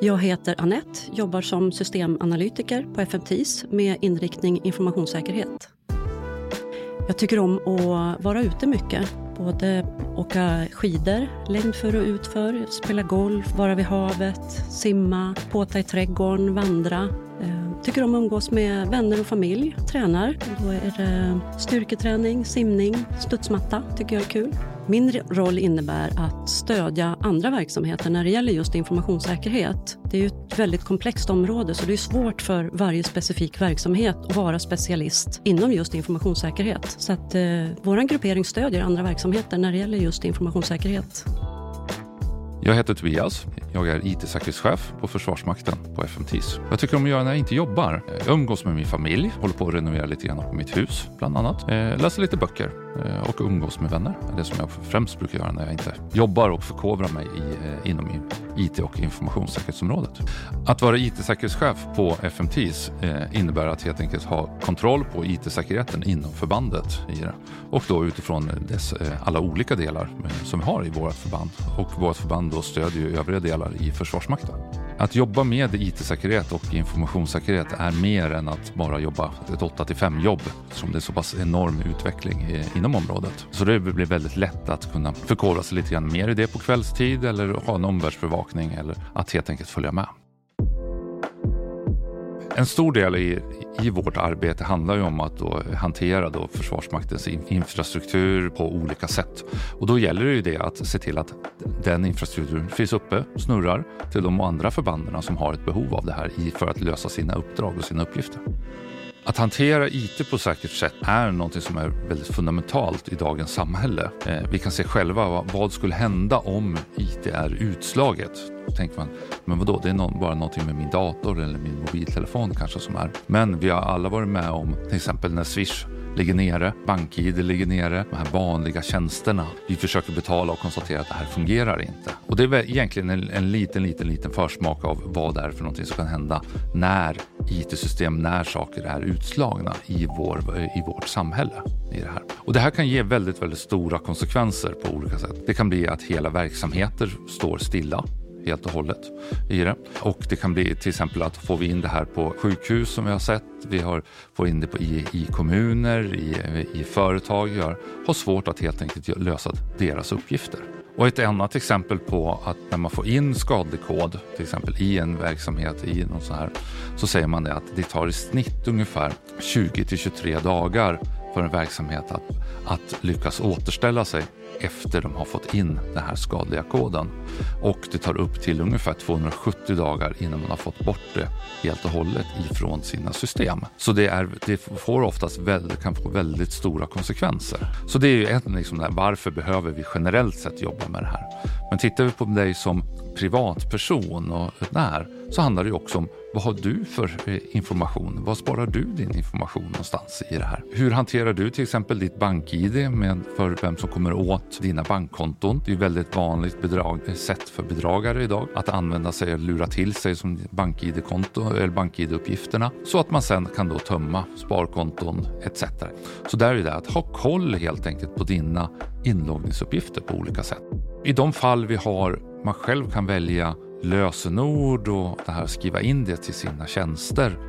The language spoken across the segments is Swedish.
Jag heter Annette, jobbar som systemanalytiker på FMTIS med inriktning informationssäkerhet. Jag tycker om att vara ute mycket. Både åka skidor, längd för och utför, spela golf, vara vid havet, simma, påta i trädgården, vandra. Eh, tycker om att umgås med vänner och familj, tränar. Då är det styrketräning, simning, studsmatta tycker jag är kul. Min roll innebär att stödja andra verksamheter när det gäller just informationssäkerhet. Det är ju ett väldigt komplext område så det är svårt för varje specifik verksamhet att vara specialist inom just informationssäkerhet. Så att eh, vår gruppering stödjer andra verksamheter när det gäller just informationssäkerhet. Jag heter Tobias. Jag är IT-säkerhetschef på Försvarsmakten på FMTIS. Jag tycker om att göra när jag inte jobbar. Jag umgås med min familj, håller på att renovera lite grann på mitt hus bland annat. Eh, läser lite böcker Eh, och umgås med vänner. Det är det som jag främst brukar göra när jag inte jobbar och förkovrar mig i, eh, inom IT och informationssäkerhetsområdet. Att vara IT-säkerhetschef på FMTIS eh, innebär att helt enkelt ha kontroll på IT-säkerheten inom förbandet och då utifrån dess alla olika delar som vi har i vårt förband och vårt förband då stödjer ju övriga delar i Försvarsmakten. Att jobba med IT-säkerhet och informationssäkerhet är mer än att bara jobba ett 8 5 jobb som det är så pass enorm utveckling eh, inom området. Så det blir väldigt lätt att kunna förkovra sig lite grann mer i det på kvällstid eller ha en omvärldsbevakning eller att helt enkelt följa med. En stor del i, i vårt arbete handlar ju om att då hantera då Försvarsmaktens infrastruktur på olika sätt. Och då gäller det ju det att se till att den infrastrukturen finns uppe, snurrar till de andra förbanden som har ett behov av det här för att lösa sina uppdrag och sina uppgifter. Att hantera IT på säkert sätt är något som är väldigt fundamentalt i dagens samhälle. Eh, vi kan se själva vad skulle hända om IT är utslaget. Då tänker man, men vadå, det är någon, bara någonting med min dator eller min mobiltelefon kanske som är. Men vi har alla varit med om till exempel när Swish ligger nere, BankID ligger nere, de här vanliga tjänsterna. Vi försöker betala och konstatera att det här fungerar inte. Och det är egentligen en, en liten, liten, liten försmak av vad det är för någonting som kan hända när IT-system, när saker är utslagna i, vår, i vårt samhälle. I det, här. och det här kan ge väldigt, väldigt stora konsekvenser på olika sätt. Det kan bli att hela verksamheter står stilla helt och hållet i det. Och det kan bli till exempel att får vi in det här på sjukhus som vi har sett, vi har, får in det på, i, i kommuner, i, i företag, gör, har svårt att helt enkelt lösa deras uppgifter. Och ett annat exempel på att när man får in skadlig kod, till exempel i en verksamhet, i någon så här, så säger man det att det tar i snitt ungefär 20 till 23 dagar för en verksamhet att, att lyckas återställa sig efter de har fått in den här skadliga koden. Och det tar upp till ungefär 270 dagar innan man har fått bort det helt och hållet ifrån sina system. Så det, är, det får oftast väldigt, kan få väldigt stora konsekvenser. Så det är ju en, liksom där, varför behöver vi generellt sett jobba med det här? Men tittar vi på dig som privatperson och när så handlar det ju också om vad har du för eh, information? Var sparar du din information någonstans i det här? Hur hanterar du till exempel ditt bank-id med för vem som kommer åt dina bankkonton? Det är väldigt vanligt bedrag, eh, sätt för bedragare idag att använda sig och lura till sig som bank-id-konto eller bank-id-uppgifterna så att man sen kan då tömma sparkonton etc. Så där är det att ha koll helt enkelt på dina inloggningsuppgifter på olika sätt. I de fall vi har man själv kan välja lösenord och det här skriva in det till sina tjänster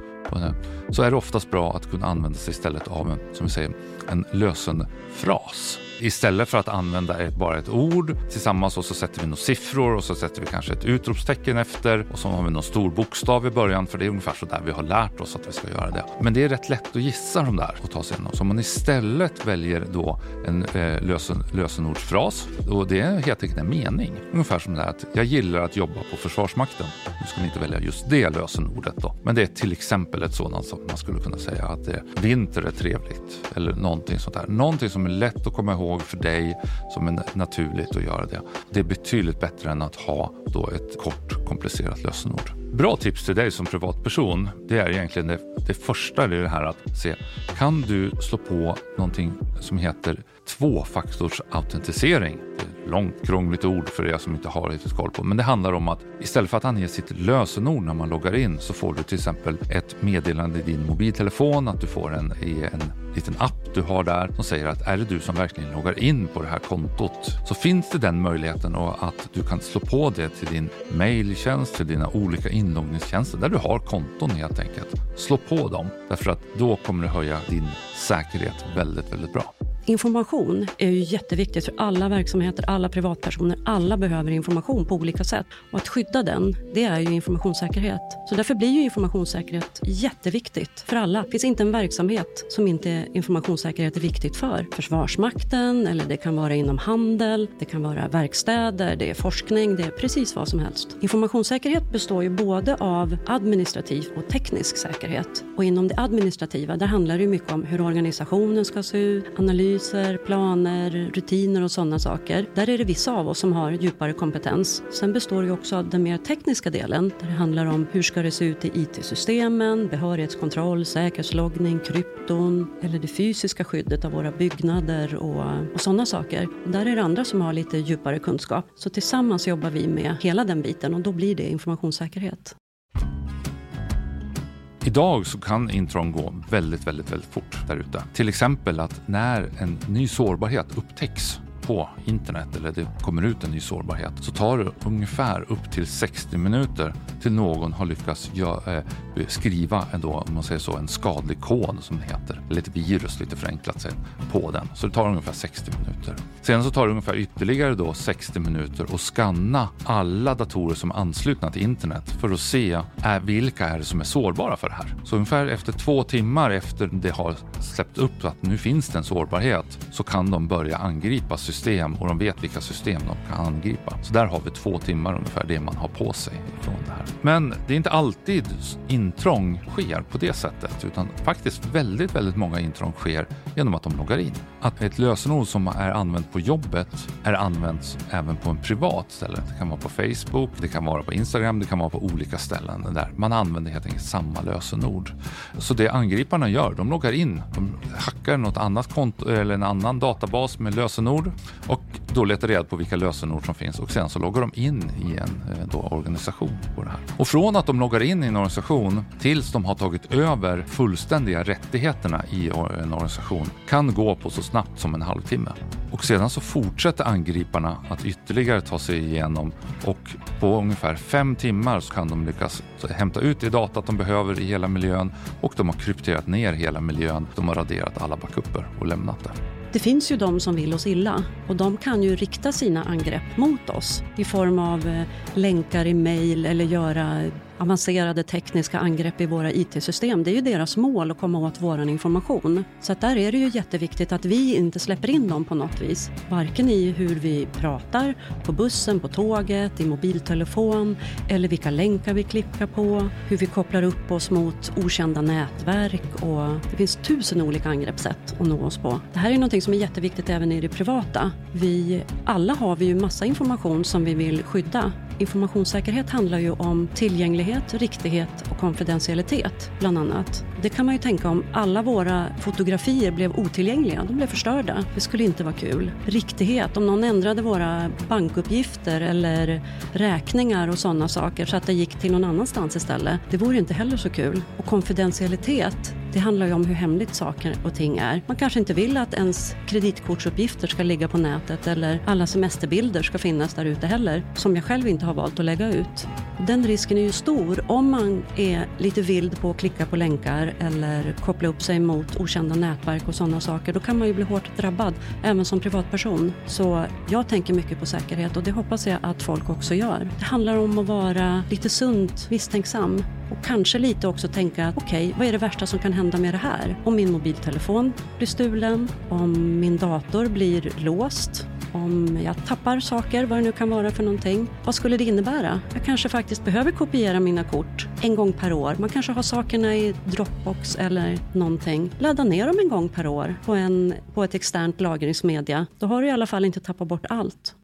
så är det oftast bra att kunna använda sig istället av en, som vi säger, en lösenfras. Istället för att använda ett, bara ett ord tillsammans och så sätter vi några siffror och så sätter vi kanske ett utropstecken efter och så har vi någon stor bokstav i början för det är ungefär så där vi har lärt oss att vi ska göra det. Men det är rätt lätt att gissa de där och ta sig igenom. Så om man istället väljer då en eh, lösen, lösenordsfras och det är helt enkelt en mening. Ungefär som det här att jag gillar att jobba på Försvarsmakten. Nu ska ni inte välja just det lösenordet då. Men det är till exempel ett sådant som man skulle kunna säga att det, vinter är trevligt eller någonting sånt där. Någonting som är lätt att komma ihåg ihåg för dig som är naturligt att göra det. Det är betydligt bättre än att ha då ett kort komplicerat lösenord. Bra tips till dig som privatperson, det är egentligen det, det första, det är det här att se, kan du slå på någonting som heter tvåfaktorsautentisering? Långt krångligt ord för er som inte har riktigt koll på. Men det handlar om att istället för att ange sitt lösenord när man loggar in så får du till exempel ett meddelande i din mobiltelefon att du får en, en liten app du har där som säger att är det du som verkligen loggar in på det här kontot så finns det den möjligheten och att du kan slå på det till din mejltjänst, till dina olika inloggningstjänster där du har konton helt enkelt. Slå på dem därför att då kommer det höja din säkerhet väldigt, väldigt bra. Information är ju jätteviktigt för alla verksamheter, alla privatpersoner. Alla behöver information på olika sätt. Och att skydda den, det är ju informationssäkerhet. Så därför blir ju informationssäkerhet jätteviktigt för alla. Det finns inte en verksamhet som inte informationssäkerhet är viktigt för. Försvarsmakten, eller det kan vara inom handel, det kan vara verkstäder, det är forskning, det är precis vad som helst. Informationssäkerhet består ju både av administrativ och teknisk säkerhet. Och inom det administrativa, där handlar det mycket om hur organisationen ska se ut, analys analyser, planer, rutiner och sådana saker. Där är det vissa av oss som har djupare kompetens. Sen består det också av den mer tekniska delen där det handlar om hur ska det se ut i IT-systemen, behörighetskontroll, säkerhetsloggning, krypton eller det fysiska skyddet av våra byggnader och, och sådana saker. Där är det andra som har lite djupare kunskap. Så tillsammans jobbar vi med hela den biten och då blir det informationssäkerhet. Idag så kan intrång gå väldigt, väldigt, väldigt fort där ute. Till exempel att när en ny sårbarhet upptäcks på internet eller det kommer ut en ny sårbarhet så tar det ungefär upp till 60 minuter till någon har lyckats eh, skriva en, om man säger så, en skadlig kod som det heter, eller ett virus lite förenklat sett, på den. Så det tar ungefär 60 minuter. Sen så tar det ungefär ytterligare då 60 minuter att skanna alla datorer som är anslutna till internet för att se är, vilka är det som är sårbara för det här. Så ungefär efter två timmar efter det har släppt upp att nu finns det en sårbarhet så kan de börja angripa system och de vet vilka system de kan angripa. Så där har vi två timmar ungefär det man har på sig från det här. Men det är inte alltid intrång sker på det sättet utan faktiskt väldigt, väldigt många intrång sker genom att de loggar in. Att ett lösenord som är använt på jobbet är använt även på en privat ställe. Det kan vara på Facebook, det kan vara på Instagram, det kan vara på olika ställen där man använder helt enkelt samma lösenord. Så det angriparna gör, de loggar in, de hackar något annat konto eller en annan databas med lösenord och då letar reda på vilka lösenord som finns och sen så loggar de in i en eh, då, organisation på det här. Och från att de loggar in i en organisation tills de har tagit över fullständiga rättigheterna i en organisation kan gå på så snabbt som en halvtimme. Och sedan så fortsätter angriparna att ytterligare ta sig igenom och på ungefär fem timmar så kan de lyckas hämta ut det data de behöver i hela miljön och de har krypterat ner hela miljön. De har raderat alla backuper och lämnat det. Det finns ju de som vill oss illa och de kan ju rikta sina angrepp mot oss i form av eh, länkar i mejl eller göra avancerade tekniska angrepp i våra IT-system. Det är ju deras mål att komma åt vår information. Så att där är det ju jätteviktigt att vi inte släpper in dem på något vis. Varken i hur vi pratar, på bussen, på tåget, i mobiltelefon eller vilka länkar vi klickar på, hur vi kopplar upp oss mot okända nätverk och det finns tusen olika angreppssätt att nå oss på. Det här är något som är jätteviktigt även i det privata. Vi alla har vi ju massa information som vi vill skydda Informationssäkerhet handlar ju om tillgänglighet, riktighet och konfidentialitet bland annat. Det kan man ju tänka om alla våra fotografier blev otillgängliga, de blev förstörda. Det skulle inte vara kul. Riktighet, om någon ändrade våra bankuppgifter eller räkningar och sådana saker så att det gick till någon annanstans istället, det vore inte heller så kul. Och konfidentialitet, det handlar ju om hur hemligt saker och ting är. Man kanske inte vill att ens kreditkortsuppgifter ska ligga på nätet eller alla semesterbilder ska finnas där ute heller, som jag själv inte har valt att lägga ut. Den risken är ju stor om man är lite vild på att klicka på länkar eller koppla upp sig mot okända nätverk och sådana saker. Då kan man ju bli hårt drabbad, även som privatperson. Så jag tänker mycket på säkerhet och det hoppas jag att folk också gör. Det handlar om att vara lite sunt misstänksam och kanske lite också tänka, att okej, okay, vad är det värsta som kan hända med det här? Om min mobiltelefon blir stulen, om min dator blir låst, om jag tappar saker, vad det nu kan vara för någonting. Vad skulle det innebära? Jag kanske faktiskt behöver kopiera mina kort en gång per år. Man kanske har sakerna i Dropbox eller någonting. Ladda ner dem en gång per år på, en, på ett externt lagringsmedia. Då har du i alla fall inte tappat bort allt.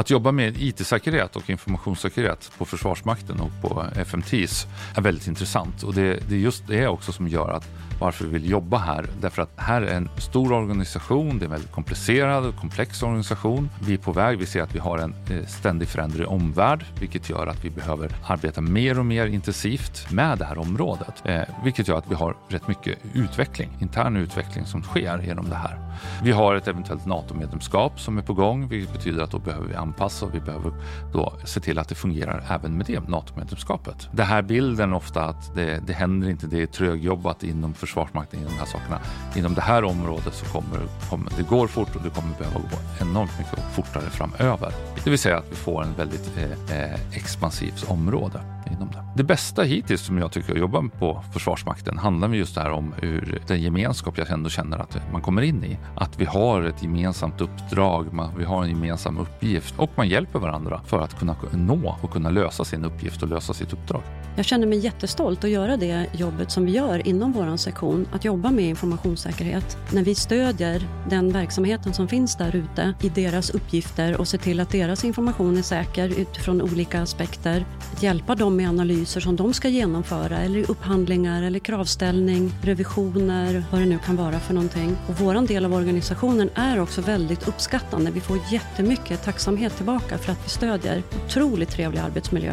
Att jobba med IT-säkerhet och informationssäkerhet på Försvarsmakten och på FMTs är väldigt intressant och det, det är just det också som gör att varför vi vill jobba här. Därför att här är en stor organisation, det är en väldigt komplicerad och komplex organisation. Vi är på väg, vi ser att vi har en eh, ständig ständigt föränderlig omvärld, vilket gör att vi behöver arbeta mer och mer intensivt med det här området. Eh, vilket gör att vi har rätt mycket utveckling, intern utveckling som sker genom det här. Vi har ett eventuellt NATO-medlemskap som är på gång, vilket betyder att då behöver vi anpassa och vi behöver då se till att det fungerar även med det NATO-medlemskapet. Det här bilden ofta att det, det händer inte, det är trögjobbat inom Försvarsmakten inom de här sakerna. Inom det här området så kommer, kommer det går fort och det kommer behöva gå enormt mycket fortare framöver. Det vill säga att vi får en väldigt eh, eh expansivt område inom det. Det bästa hittills som jag tycker att jobba på Försvarsmakten handlar just det här om hur den gemenskap jag ändå känner att man kommer in i. Att vi har ett gemensamt uppdrag, vi har en gemensam uppgift och man hjälper varandra för att kunna nå och kunna lösa sin uppgift och lösa sitt uppdrag. Jag känner mig jättestolt att göra det jobbet som vi gör inom vår sektion, att jobba med informationssäkerhet. När vi stödjer den verksamheten som finns där ute i deras uppgifter och ser till att deras information är säker utifrån olika aspekter. Att hjälpa dem med analyser som de ska genomföra eller upphandlingar eller kravställning, revisioner, vad det nu kan vara för någonting. Och våran del av organisationen är också väldigt uppskattande. Vi får jättemycket tacksamhet tillbaka för att vi stödjer otroligt trevlig arbetsmiljö.